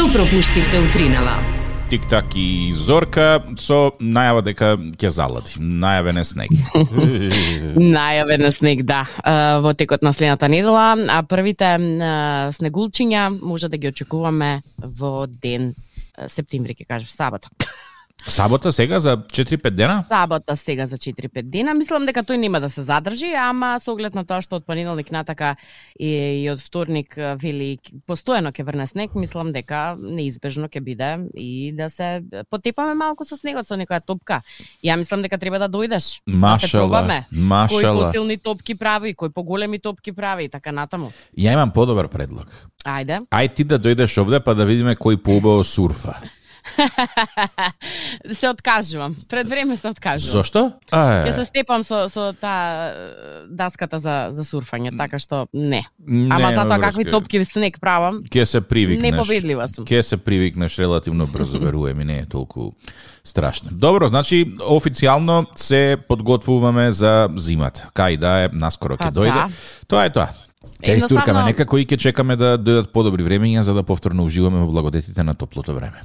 Што пропуштивте утринава? Тик-так и Зорка со најава дека ќе залади. Најавен е снег. Најавен е снег, да, во текот на следната недела, а првите снегулчиња може да ги очекуваме во ден септември, ќе кажев, сабота. Сабота сега за 4-5 дена? Сабота сега за 4-5 дена. Мислам дека тој нема да се задржи, ама со оглед на тоа што од понеделник натака и, и од вторник вели постојано ќе врне снег, мислам дека неизбежно ќе биде и да се потепаме малку со снегот со некоја топка. Ја мислам дека треба да дојдеш. да се Машала. Кој машала. посилни топки прави, кој поголеми топки прави и така натаму. Ја имам подобар предлог. Ајде. Ај ти да дојдеш овде па да видиме кој поубаво сурфа. се откажувам. Пред време се откажувам. Зошто? Ќе А, се степам со со таа е, даската за за сурфање, така што не. нема Ама затоа какви топки снег правам, Ке се привикнеш. Непобедлива сум. Ке се привикнеш релативно брзо, веруем и не е толку страшно. Добро, значи официјално се подготвуваме за зимата. Кај да е, наскоро ќе Па дојде. да. Тоа е тоа. Едноставно- истуркаме некако и ќе чекаме да дојдат подобри времења за да повторно уживаме во благодетите на топлото време.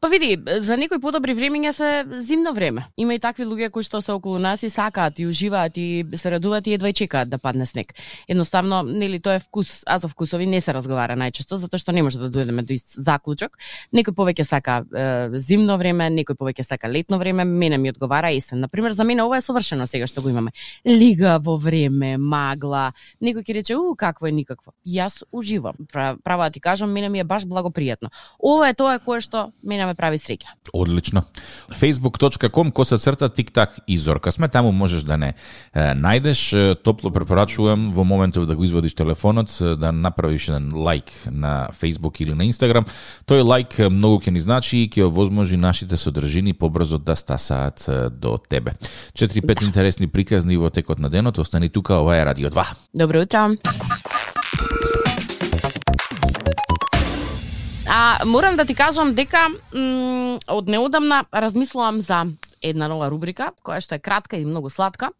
Па види, за некои подобри времења се зимно време. Има и такви луѓе кои што се околу нас и сакаат и уживаат и се радуваат и едва и чекаат да падне снег. Едноставно, нели тоа е вкус, а за вкусови не се разговара најчесто затоа што не може да дојдеме до ист заклучок. Некој повеќе сака е, зимно време, некој повеќе сака летно време, мене ми одговара есен. Например, за мене ова е совршено сега што го имаме. Лигаво време, магла, некој ќе рече, у, какво е никакво. Јас уживам. Пра- Право да ти кажам, мене ми е баш благопријатно. Ова е тоа кое што мене ме прави среќна. Одлично. facebook.com коса црта тик-так и Зорка сме, таму можеш да не најдеш. Топло препорачувам во моментов да го извадиш телефонот, да направиш еден лайк на Facebook или на Instagram. Тој лайк многу ќе ни значи и ќе овозможи нашите содржини побрзо да стасаат до тебе. 4-5 интересни приказни во текот на денот. Остани тука, ова е Радио 2. Добро утро. А, морам да ти кажам дека м, од неодамна размислувам за една нова рубрика, која што е кратка и многу сладка.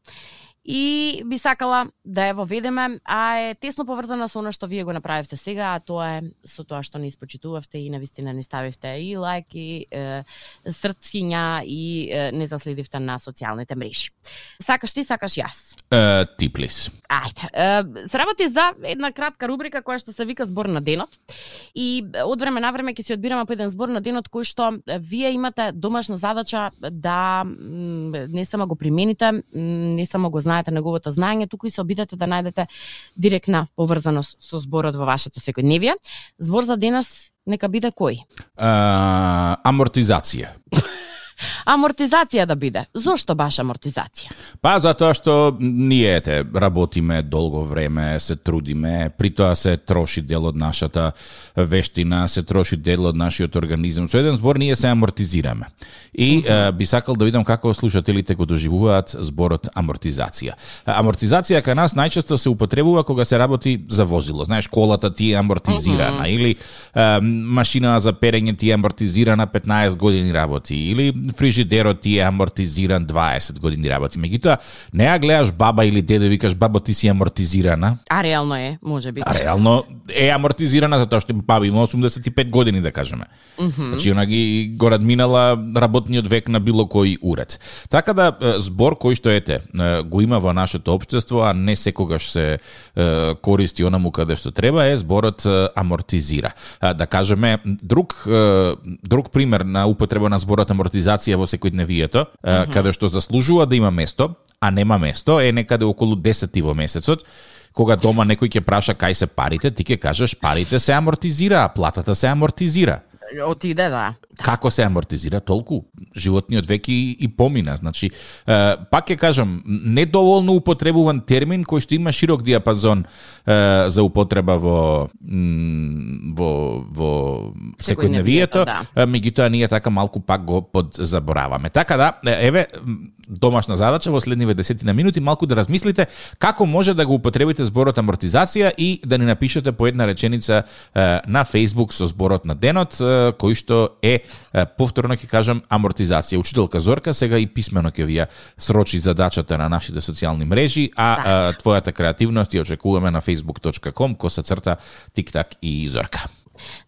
И би сакала да ја воведеме, а е тесно поврзана со она што вие го направивте сега, а тоа е со тоа што не испочитувавте и навистина не ставивте и лайк и е, срциња и е, не заследивте на социјалните мрежи. Сакаш ти, сакаш јас. Е, ти, плис. Ајде. Е, се работи за една кратка рубрика која што се вика збор на денот. И од време на време ќе си одбираме по еден збор на денот кој што вие имате домашна задача да не само го примените, не само го знаете неговото знаење, туку и се обидете да најдете директна поврзаност со зборот во вашето секојдневие. Збор за денес нека биде кој? А, амортизација. Амортизација да биде. Зошто баш амортизација? Па затоа што ние ете работиме долго време, се трудиме, при тоа се троши дел од нашата вештина, се троши дел од нашиот организам. Со еден збор ние се амортизираме. И е, би сакал да видам како слушателите го доживуваат зборот амортизација. Амортизација кај нас најчесто се употребува кога се работи за возило. Знаеш, колата ти е амортизирана или е, машина за перење ти е амортизирана 15 години работи или фрижидерот ти е амортизиран 20 години работи. Меѓутоа, не ја гледаш баба или дедо и викаш бабо ти си амортизирана, А реално е, може би. а реално е амортизирана затоа што баба има 85 години да кажеме. Mm -hmm. Значи она ги го надминала работниот век на било кој уред. Така да збор кој што ете е, го има во нашето општество, а не секогаш се користи онаму каде што треба е зборот амортизира. Да кажеме друг друг пример на употреба на зборот амортизација во секојдневието, mm -hmm. каде што заслужува да има место, а нема место, е некаде околу 10 во месецот, кога дома некој ќе праша кај се парите, ти ќе кажеш парите се амортизира, платата се амортизира. Отиде, да. Како се амортизира толку? Животниот век и, и помина. Значи, е, пак ќе кажам, недоволно употребуван термин кој што има широк диапазон е, за употреба во во во секојдневието, да. е, меѓутоа ние така малку пак го подзабораваме. Така да, еве домашна задача во следниве десетина минути малку да размислите како може да го употребите зборот амортизација и да ни напишете по една реченица е, на Facebook со зборот на денот е, кој што е, повторно ќе кажам амортизација. Учителка Зорка сега и писмено ќе ви ја срочи задачата на нашите социјални мрежи, а е, твојата креативност ја очекуваме на facebook.com коса црта тиктак и Зорка.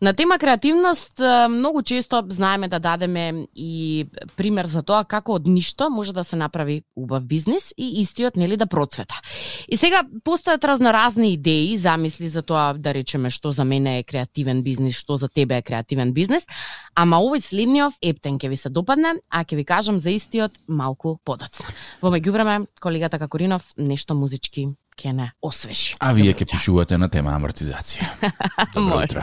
На тема креативност, многу често знаеме да дадеме и пример за тоа како од ништо може да се направи убав бизнес и истиот нели да процвета. И сега постојат разноразни идеи, замисли за тоа да речеме што за мене е креативен бизнес, што за тебе е креативен бизнес, ама овој следниот ептен ќе ви се допадне, а ќе ви кажам за истиот малку подоцна. Во меѓувреме, колегата Какоринов нешто музички ќе не освежи. А вие ќе пишувате на тема амортизација. Добро утро.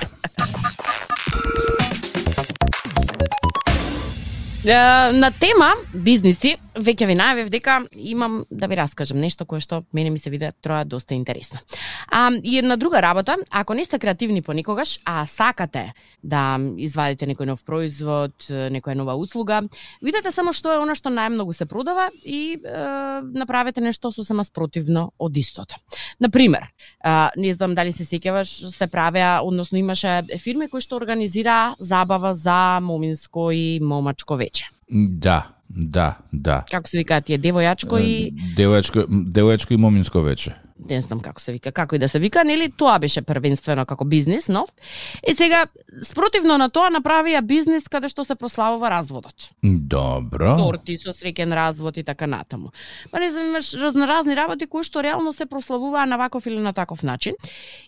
На тема бизниси, веќе ви најавив дека имам да ви раскажам нешто кое што мене ми се виде троа доста интересно. А, и една друга работа, ако не сте креативни понекогаш, а сакате да извадите некој нов производ, некоја нова услуга, видете само што е она што најмногу се продава и е, направете нешто сосема спротивно од истото. Например, а, не знам дали се сеќаваш, се правеа, односно имаше фирми кои што организира забава за моминско и момачко вече. Да, да, да. Како се викаат тие девојачко и девојачко, девојачко и моминско вече не знам како се вика, како и да се вика, нели тоа беше првенствено како бизнис нов. И сега спротивно на тоа направија бизнис каде што се прославува разводот. Добро. Торти со среќен развод и така натаму. Па не знам, имаш разноразни работи кои што реално се прославуваа на ваков или на таков начин.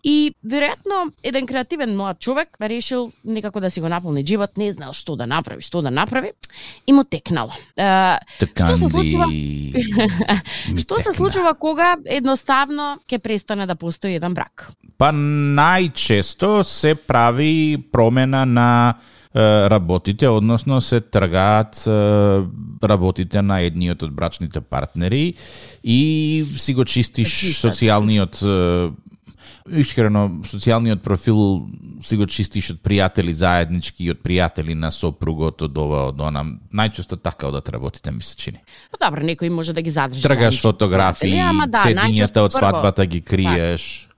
И веројатно еден креативен млад човек решил некако да си го наполни живот, не знаел што да направи, што да направи и му текнало. што се случува? што се случува кога едноставно едноставно ќе престане да постои еден брак? Па најчесто се прави промена на работите, односно се тргаат работите на едниот од брачните партнери и си го чистиш социјалниот искрено социјалниот профил си го чистиш од пријатели заеднички, од пријатели на сопругот, од ова, од она. Најчесто така одат работите, ми се чини. Па добро, некој може да ги задржи. Тргаш фотографии, да, седињата од свадбата ги криеш.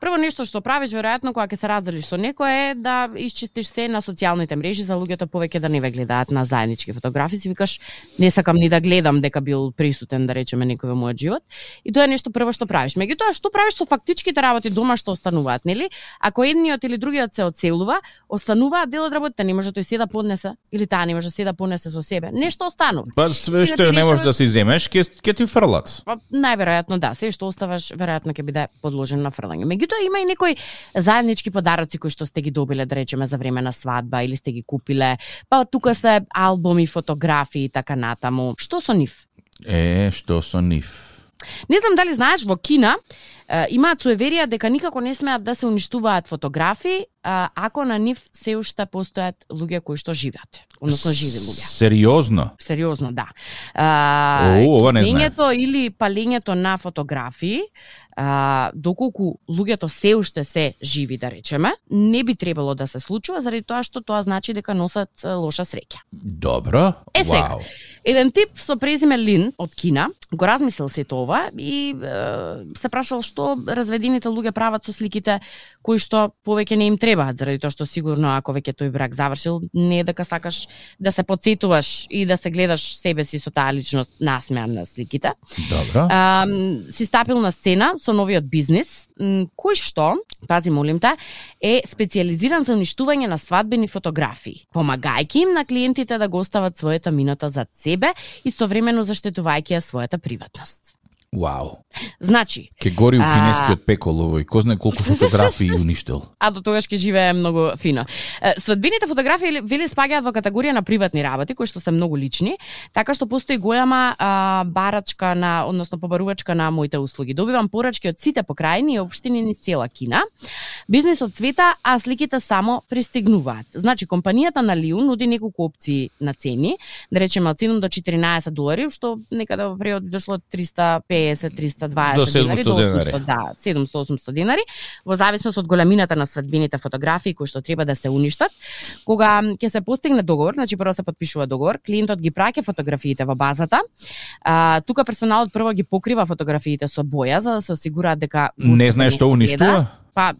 Прво нешто што правиш веројатно кога ќе се разделиш со некој е да исчистиш се на социјалните мрежи за луѓето повеќе да не ве гледаат на заеднички фотографии, си викаш не сакам ни да гледам дека бил присутен да речеме некој во мојот живот. И тоа е нешто прво што правиш. Меѓутоа што правиш со фактичките работи дома што остануваат, нели? Ако едниот или другиот се одселува, остануваат дел од работите, не може тој се да поднесе или таа не може се да понесе со себе. Нешто останува. Па све што не можеш да си земеш, ќе ќе ти фрлат. Па најверојатно да, се што оставаш веројатно ќе биде подложено на фрлање. Меѓутоа има и некои заеднички подароци кои што сте ги добиле, да речеме, за време на свадба или сте ги купиле. Па тука се албуми, фотографии и така натаму. Што со нив? Е, што со нив? Не знам дали знаеш во Кина имаат суеверија дека никако не смеат да се уништуваат фотографии ако на нив се уште постојат луѓе кои што живеат, односно живи луѓе. Сериозно? Сериозно, да. А, О, ова не знае. или палењето на фотографии а, доколку луѓето се уште се живи, да речеме, не би требало да се случува, заради тоа што тоа значи дека носат лоша среќа. Добро. Е сега, Вау. еден тип со презиме Лин од Кина го размислил се тоа и е, се прашал што разведените луѓе прават со сликите кои што повеќе не им требаат, заради тоа што сигурно ако веќе тој брак завршил, не е дека сакаш да се подсетуваш и да се гледаш себе си со таа личност насмеан на сликите. Добро. А, си стапил на сцена со новиот бизнис, кој што, пази молим те, е специализиран за уништување на свадбени фотографии, помагајќи им на клиентите да го остават својата минута за себе, истовремено заштитувајќи ја својата приватност. Вау. Значи, ке гори у кинескиот пекол овој, кој знае колку фотографии уништил. А до тогаш ќе живее многу фино. Свадбените фотографии вели спаѓаат во категорија на приватни работи кои што се многу лични, така што постои голема а, барачка на, односно побарувачка на моите услуги. Добивам порачки од сите покрајни и општини низ цела Кина. Бизнисот цвета, а сликите само пристигнуваат. Значи, компанијата на Лиу нуди неколку опции на цени, да речеме од 7 до 14 долари, што некаде во период дошло 350 320 до 700 денари, до 800, да, 700-800 денари, во зависност од големината на свадбините фотографии кои што треба да се уништат. Кога ќе се постигне договор, значи прво се подпишува договор, клиентот ги праќа фотографиите во базата. А, тука персоналот прво ги покрива фотографиите со боја за да се осигураат дека не знае што уништува. Па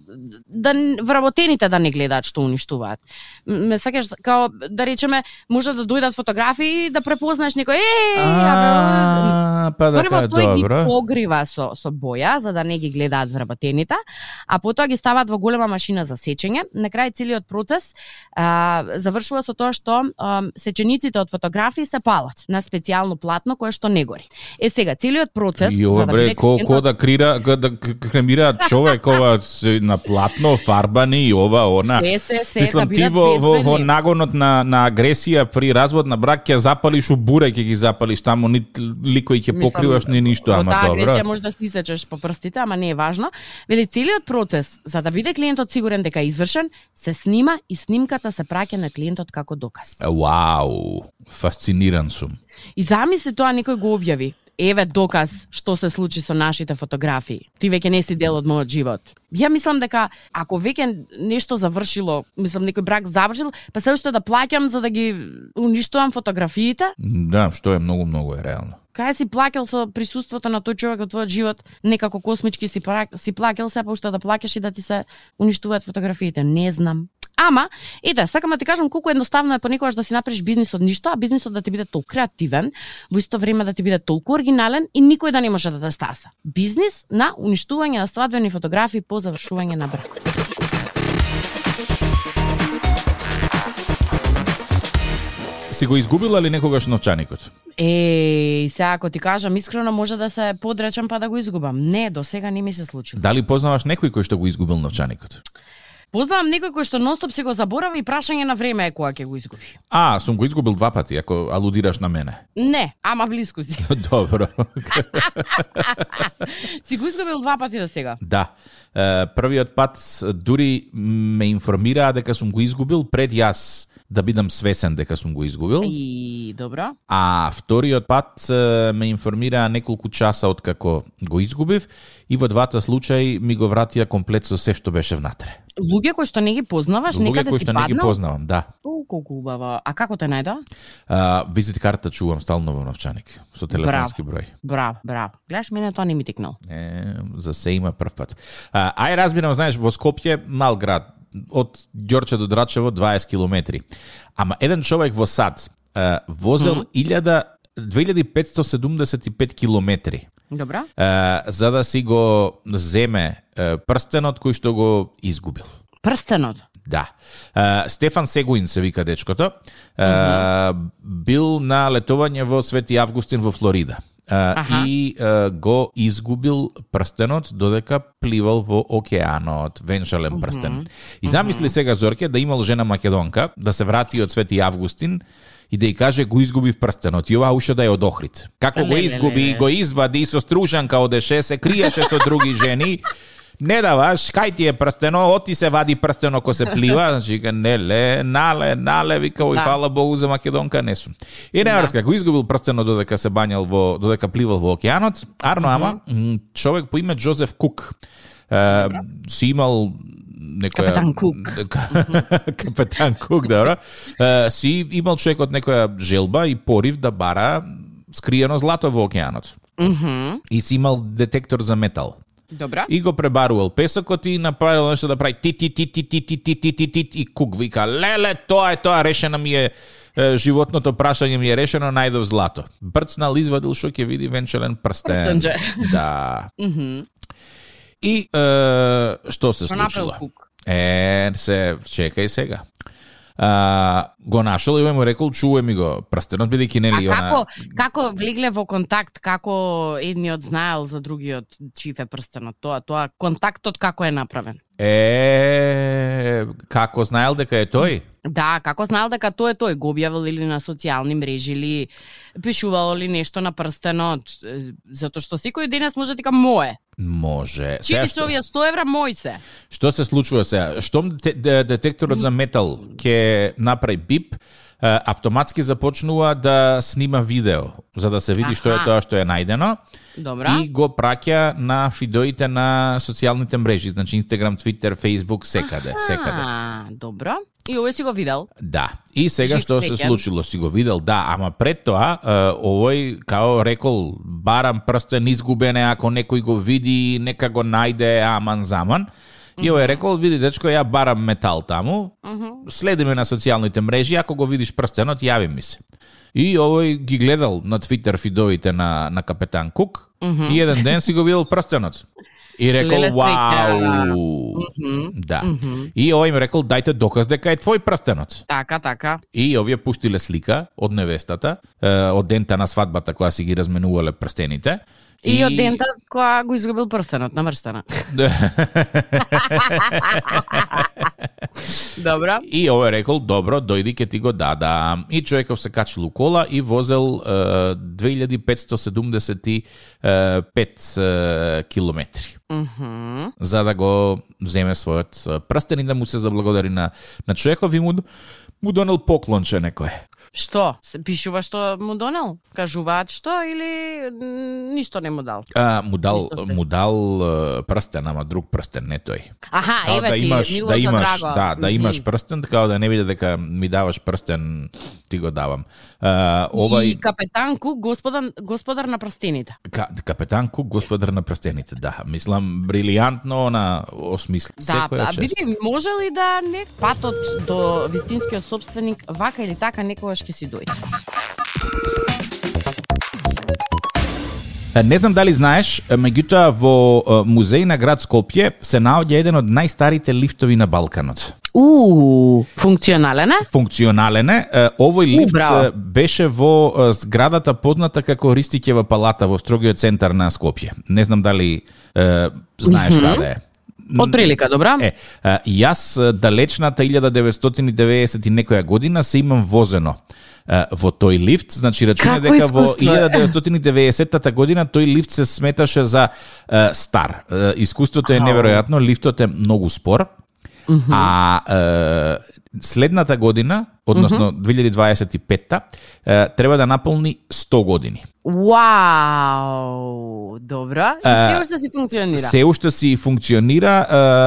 да вработените да не гледаат што уништуваат. Ме сакаш као да речеме може да дојдат фотографии и да препознаеш некој е па да Прво тој ги добро. погрива со со боја за да не ги гледаат вработените, а потоа ги ставаат во голема машина за сечење. На крај целиот процес а, завршува со тоа што а, сечениците од фотографии се палат на специјално платно кое што не гори. Е сега целиот процес Јо, за да бре, ко, ко да крира, да кремираат човек ова се на платно, фарбани и ова, она. се се се Мислам, да ти во, во, во нагонот на, на агресија при развод на брак ќе запалиш у буре, ќе ги запалиш таму, ни ликој ќе покриваш, ни ништо, ама таа агресија добро. може да си сечеш по прстите, ама не е важно. Вели целиот процес за да биде клиентот сигурен дека е извршен, се снима и снимката се праќа на клиентот како доказ. Вау, фасциниран сум. И замисли тоа некој го објави. Еве доказ што се случи со нашите фотографии. Ти веќе не си дел од мојот живот. Ја мислам дека ако веќе нешто завршило, мислам некој брак завршил, па се уште да плаќам за да ги уништувам фотографиите, Да, што е многу, многу е реално. кај си плакал со присуството на тој човек во твојот живот, некако космички си, си плакал, се па уште да плакаш и да ти се уништуваат фотографиите. Не знам. Ама, ете, сакам да ти кажам колку едноставно е понекогаш да си направиш бизнис од ништо, а бизнисот да ти биде толку креативен, во исто време да ти биде толку оригинален и никој да не може да те стаса. Бизнис на уништување на свадбени фотографии по завршување на бракот. Си го изгубила ли некогаш новчаникот? Е, и сега ако ти кажам искрено може да се подречам па да го изгубам. Не, до сега не ми се случило. Дали познаваш некој кој што го изгубил новчаникот? Познавам некој кој што нонстоп се го заборави и прашање на време е кога ќе го изгуби. А, сум го изгубил два пати, ако алудираш на мене. Не, ама блиску си. Добро. си го изгубил два пати до сега. Да. Првиот пат дури ме информираа дека сум го изгубил пред јас да бидам свесен дека сум го изгубил. И добро. А вториот пат ме информираа неколку часа од како го изгубив и во двата случаи ми го вратија комплет со се што беше внатре. Луѓе кои што не ги познаваш, Луѓе некаде кои ти што не ги познавам, да. О, колку убаво. А како те најдоа? А, визит карта чувам стално во новчаник со телефонски број. Браво, браво. Гледаш, мене тоа не ми тикнал. Е, за се има прв пат. А, ај разбирам, знаеш, во Скопје, мал град, од Ѓорче до Драчево 20 километри. Ама еден човек во сад возел mm -hmm. 2575 километри Добро? а, за да си го земе прстенот кој што го изгубил. Прстенот. Да. А, Стефан Сегуин се вика дечкото. А, бил на летување во Свети Августин во Флорида. Аха. и а, го изгубил прстенот додека пливал во океанот, венчален прстен. И замисли сега Зорке да имал жена македонка, да се врати од Свети Августин и да ја каже го изгубив прстенот и ова уште да е од Охрид. Како го изгуби, го извади со стружанка одеше, се криеше со други жени. Не даваш, кај ти е прстено, оти се вади прстено ако се плива, значи вика неле, нале, нале, вика, ој Да. фала Богу за Македонка не сум. И не да. како изгубил прстено додека се бањал во додека пливал во океанот, арно ама човек по име Джозеф Кук си имал некоја Капетан Кук. Капетан Кук, добро. Е, си имал човекот некоја желба и порив да бара скриено злато во океанот. Мгм. И си имал детектор за метал. Добро. И го пребарувал песокот и направил нешто да прави ти ти ти ти ти ти ти ти ти ти и кук вика леле тоа е тоа решено ми е животното прашање ми е решено најдов злато. Брцнал извадил што ќе види венчален прстен. Прстенџе. Да. И е, што се случило? Е, се чекај сега. А, го нашол и му рекол чувај ми го прстенот бидејќи А нели како, она како влегле во контакт, како едниот знаел за другиот чиф е прстенот? Тоа, тоа, контактот како е направен? е како знаел дека е тој? Да, како знаел дека тоа е тој, го објавил или на социјални мрежи или пишувал ли нешто на прстенот, затоа што секој денес може да ти ка мое. Може. Се што- овие 100 евра мој се. Што се случува сега? Штом де- де- детекторот за метал ќе направи бип, автоматски започнува да снима видео, за да се види што е Аха. тоа што е најдено Добра. и го праќа на фидоите на социјалните мрежи, значи Инстаграм, Твитер, Фейсбук, секаде, секаде. А, добро. И овој си го видел. Да. И сега Жив што се случило, си го видел, да, ама пред тоа, овој, као рекол, барам прстен изгубен е, ако некој го види, нека го најде, аман заман. И овој рекол, види дечко, ја барам метал таму, следи ме на социјалните мрежи, ако го видиш прстенот, јави ми се. И овој ги гледал на Твитер фидовите на, на капетан Кук и еден ден си го видел прстенот. И рекол, вау. Да. И овој им рекол, дајте доказ дека е твој прстенот. Така, така. И овие пуштиле слика од невестата, е, од дента на свадбата која си ги разменувале прстените. И, од дента која го изгубил прстенот намрштена. Добро. И овој рекол, добро, дојди ке ти го дадам. И човеков се качил у кола и возел е, 2575 е, километри. Мгм. за да го земе својот прстен и да му се заблагодари на, на човеков и му, му донел поклонче некој. Што? Се пишува што му донел? Кажуваат што или ништо не му дал? А, му дал, му дал прстен, ама друг прстен, не тој. Аха, Као еве да ти, имаш, мило да имаш, драго. да, да имаш прстен, така да не биде дека ми даваш прстен, ти го давам. А, овај И капетан Кук, господар, господар на прстените. Ка, капетан Кук, господар на прстените, да. Мислам, брилијантно на осмисли. Да, а види, може ли да не патот до вистинскиот собственик вака или така некогаш ќе си дојде? Не знам дали знаеш, меѓутоа во музеј на град Скопје се наоѓа еден од најстарите лифтови на Балканот. У, функционален е? Функционален е. Овој лифт е, беше во зградата позната како Ристикева палата во строгиот центар на Скопје. Не знам дали е, знаеш каде е. Од прилика, добра? Е, јас далечната 1990 и некоја година се имам возено во тој лифт, значи рачуне дека во искуство е? 1990 година тој лифт се сметаше за стар. Искуството е неверојатно, лифтот е многу спор. А е, следната година, односно 2025-та, е, треба да наполни 100 години. Вау, добро. И се уште си функционира. Се уште си функционира,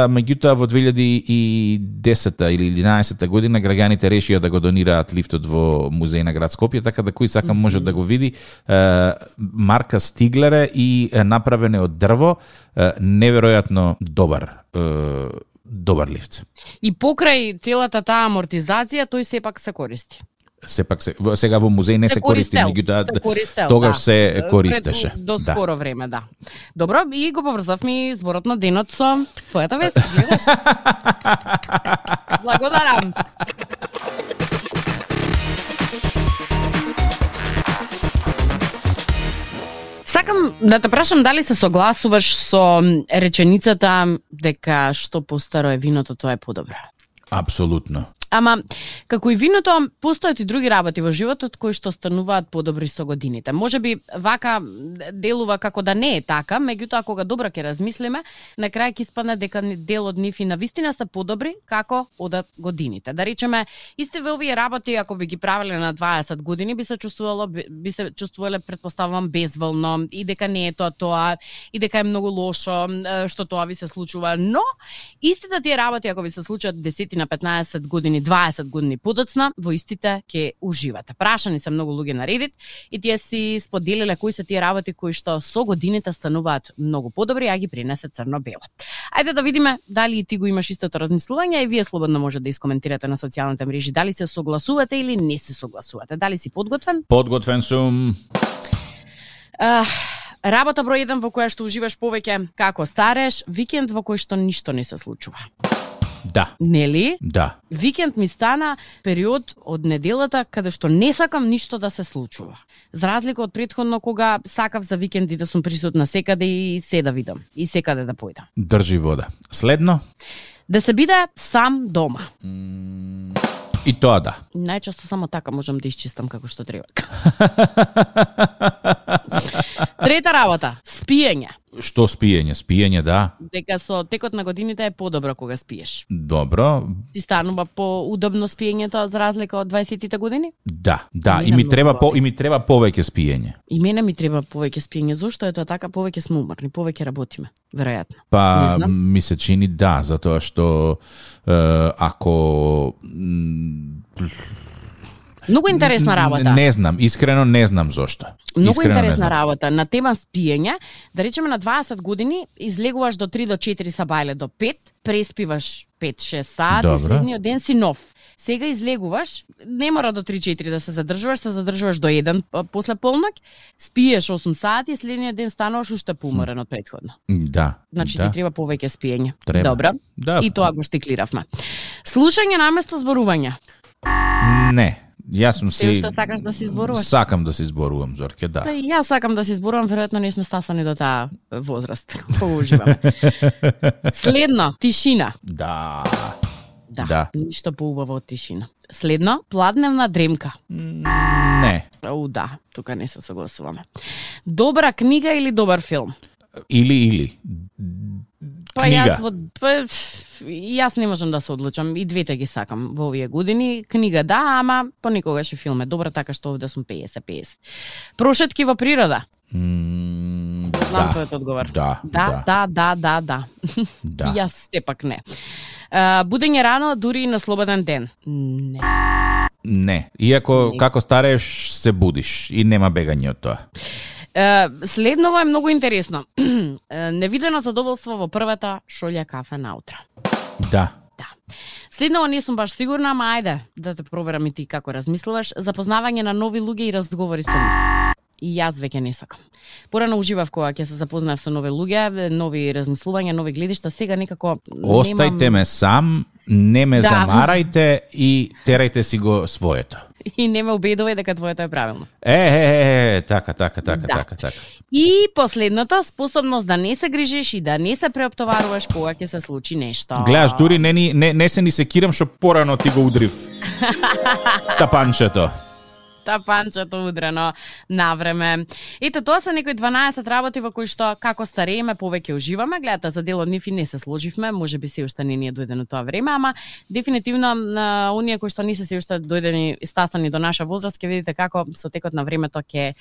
меѓутоа во 2010 или 11 година граѓаните решија да го донираат лифтот во музеј на град Скопје, така да кој сака може да го види. Марка Стиглере и е направен е од дрво, неверојатно добар добар лифт. И покрај целата таа амортизација, тој сепак се користи. Сепак се, сега во музеј не се, користи, користел, меѓутоа се користел, тогаш да. се користеше. Пред, до Да. скоро време, да. Добро, и го поврзавме изборот на денот со твојата вест, гледаш? Благодарам. Сакам да те прашам дали се согласуваш со реченицата дека што постаро е виното, тоа е подобро. Апсолутно. Ама, како и виното, постојат и други работи во животот кои што стануваат подобри со годините. Може би вака делува како да не е така, меѓутоа кога добро ќе размислиме, на крај ќе испадне дека дел од нив и на вистина се подобри како одат годините. Да речеме, истиве овие работи ако би ги правеле на 20 години би се чувствувало би се чувствувале предпоставувам безволно и дека не е тоа тоа и дека е многу лошо што тоа ви се случува, но истите тие работи ако ви се случат 10 на 15 години, 20 години подоцна, во истите ќе уживате. Прашани се многу луѓе на Reddit и тие си споделиле кои се тие работи кои што со годините стануваат многу подобри, а ги принесе црно-бело. Ајде да видиме дали и ти го имаш истото размислување и вие слободно може да искоментирате на социјалните мрежи дали се согласувате или не се согласувате. Дали си подготвен? Подготвен сум. Uh, работа број 1 во која што уживаш повеќе како стареш, викенд во кој што ништо не се случува. Да, Нели? да. Викенд ми стана период од неделата каде што не сакам ништо да се случува. За разлика од предходно кога сакав за викенди да сум присутна секаде и се да видам и секаде да појдам. Држи вода. Следно, Да се биде сам дома. и тоа да. Најчесто само така можам да исчистам како што треба. Трета работа, спиење. Што спиење? Спиење, да. Дека со текот на годините е подобро кога спиеш. Добро. Ти станува поудобно спиењето за разлика од 20-тите години? Да, да, и на ми треба по и ми треба повеќе спиење. И мене ми треба повеќе спиење. Зошто е тоа така? Повеќе сме уморни, повеќе работиме, веројатно. Па ми се чини да, затоа што е, ако Многу интересна работа. Не знам, искрено не знам зошто. Многу Искрено интересна работа. На тема спиење, да речеме на 20 години, излегуваш до 3 до 4 сабајле до 5, преспиваш 5-6 сати, следниот ден си нов. Сега излегуваш, не мора до 3-4 да се задржуваш, се задржуваш до 1 п- после полноќ, спиеш 8 сати и следниот ден стануваш уште поуморен од предходно. Да. Значи да. ти треба повеќе спиење. Треба. Добро. Да. И тоа го штиклиравме. Слушање наместо зборување. Не. Јас сум Се си уште сакаш да се изборуваш? Сакам да се изборувам, Зорке, да. Па и јас сакам да се изборувам, веројатно не сме стасани до таа возраст. Кога уживаме. Следно, тишина. Да. Да, Да. ништо поубаво од тишина. Следно, пладневна дремка. Не. О, да, тука не се согласуваме. Добра книга или добар филм? Или или. Па Книга. јас во па, јас не можам да се одлучам, и двете ги сакам во овие години. Книга да, ама понекогаш и филм е добра, така што овде сум 50-50. Прошетки во природа. М, Знам да. твојот одговор. Да, Да, да, да, да, да. да. Јас сепак не. А, будење рано дури и на слободен ден. Не. Не. Иако Не. како старееш се будиш и нема бегање од тоа. Следново е многу интересно. Невидено задоволство во првата шолја кафе наутро. Да. Да. Следново не сум баш сигурна, ама ајде да те проверам и ти како размислуваш. Запознавање на нови луѓе и разговори со нив. И јас веќе не сакам. Порано уживав кога ќе се запознав со нови луѓе, нови размислувања, нови гледишта, сега некако Остајте немам... ме сам, не ме Да. замарајте и терајте си го своето. и не ме убедувај дека твоето е правилно. Е, е, е, е, така, така, така, Да. така, така. И последното, способност да не се грижиш и да не се преоптоваруваш кога ќе се случи нешто. Гледаш, дури не, ни, не, не се ни секирам што порано ти го удрив. Тапанчето. Та панчето удрено на време. Ето тоа се некои 12 работи во кои што како старееме повеќе уживаме. Гледате за дел од нив и не се сложивме, може би се уште не ни е дојдено тоа време, ама дефинитивно на оние кои што не се се уште дојдени стасани до наша возраст, ќе видите како со текот на времето ќе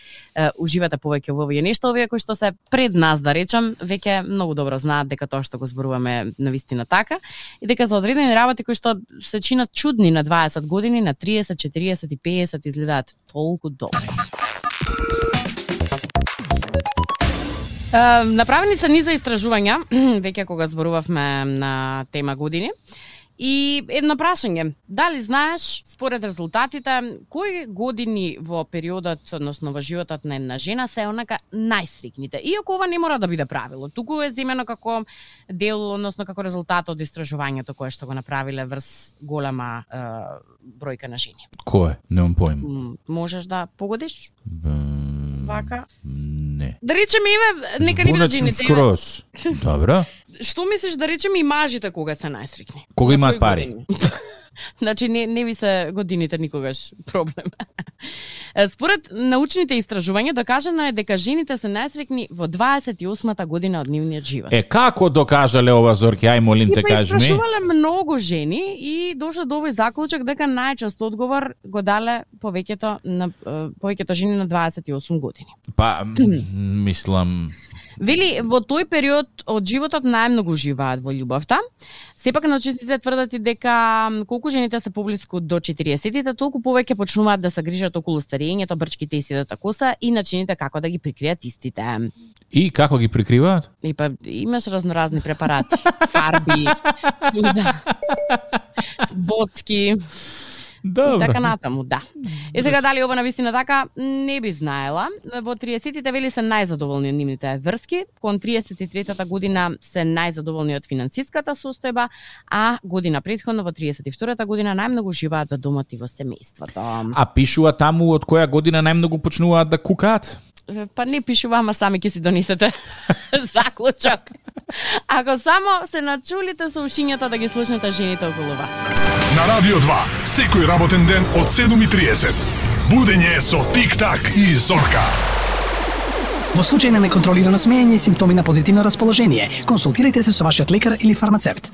уживате повеќе во овие нешта, овие кои што се пред нас да речам, веќе многу добро знаат дека тоа што го зборуваме на вистина така и дека за одредени работи кои што се чинат чудни на 20 години, на 30, 40 и 50 изгледаат толку добро. Направени се низа истражувања, веќе кога зборувавме на тема години. И едно прашање, дали знаеш, според резултатите, кои години во периодот, односно во животот на една жена се онака најстрикните? Иако ова не мора да биде правило, туку е земено како дел, односно како резултат од истражувањето кое што го направиле врз голема е, бројка на жени. Кој? Немам поим. Можеш да погодиш М, вака? Не. Да речеме еве, нека не бидат жените. еве, скроз. Добро. Што мислиш да речеме и мажите кога се најстрикни? Кога имаат пари. години? значи не не ви се годините никогаш проблем. Според научните истражувања докажано е дека жените се најстрикни во 28-та година од нивниот живот. Е, како докажале ова, Зорке? Ај, молим те, кажи ми. испрашувале многу жени и дошло до овој заклучок дека најчест одговор го дале повеќето на повеќето жени на 28 години. Па, мислам... Вели, во тој период од животот најмногу живеат во љубовта. Сепак научниците тврдат и дека колку жените се поблиску до 40-тите, толку повеќе почнуваат да се грижат околу старењето, брчките и седата коса и начините како да ги прикријат истите. И како ги прикриваат? И па имаш разноразни препарати, фарби, да, боцки, и така натаму, да. Е сега дали ова на вистина така, не би знаела. Во 30-тите вели се најзадоволни од нивните врски, кон 33-та година се најзадоволни од финансиската состојба, а година предходно во 32-та година најмногу живеат во домот и во семејството. А пишува таму од која година најмногу почнуваат да кукаат? Па не пишува, ама сами ќе си донесете заклучок. Ако само се начулите со ушињата да ги слушнете жените околу вас. На Радио 2, секој работен ден од 7.30. Будење со Тик-так и Зорка. Во случај на неконтролирано смеење и симптоми на позитивно расположение, консултирайте се со вашиот лекар или фармацевт.